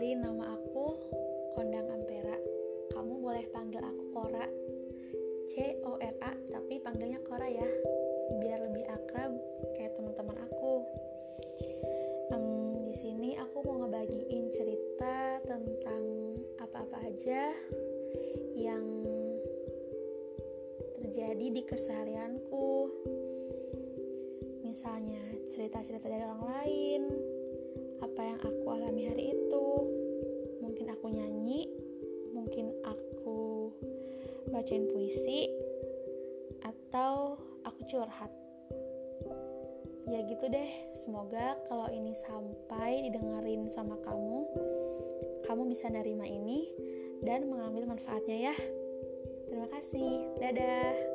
kenalin nama aku Kondang Ampera. Kamu boleh panggil aku Kora. C O R A tapi panggilnya Kora ya. Biar lebih akrab kayak teman-teman aku. Um, di sini aku mau ngebagiin cerita tentang apa-apa aja yang terjadi di keseharianku. Misalnya cerita-cerita dari orang lain, apa yang aku bacain puisi, atau aku curhat. Ya gitu deh, semoga kalau ini sampai didengarin sama kamu, kamu bisa nerima ini dan mengambil manfaatnya ya. Terima kasih. Dadah.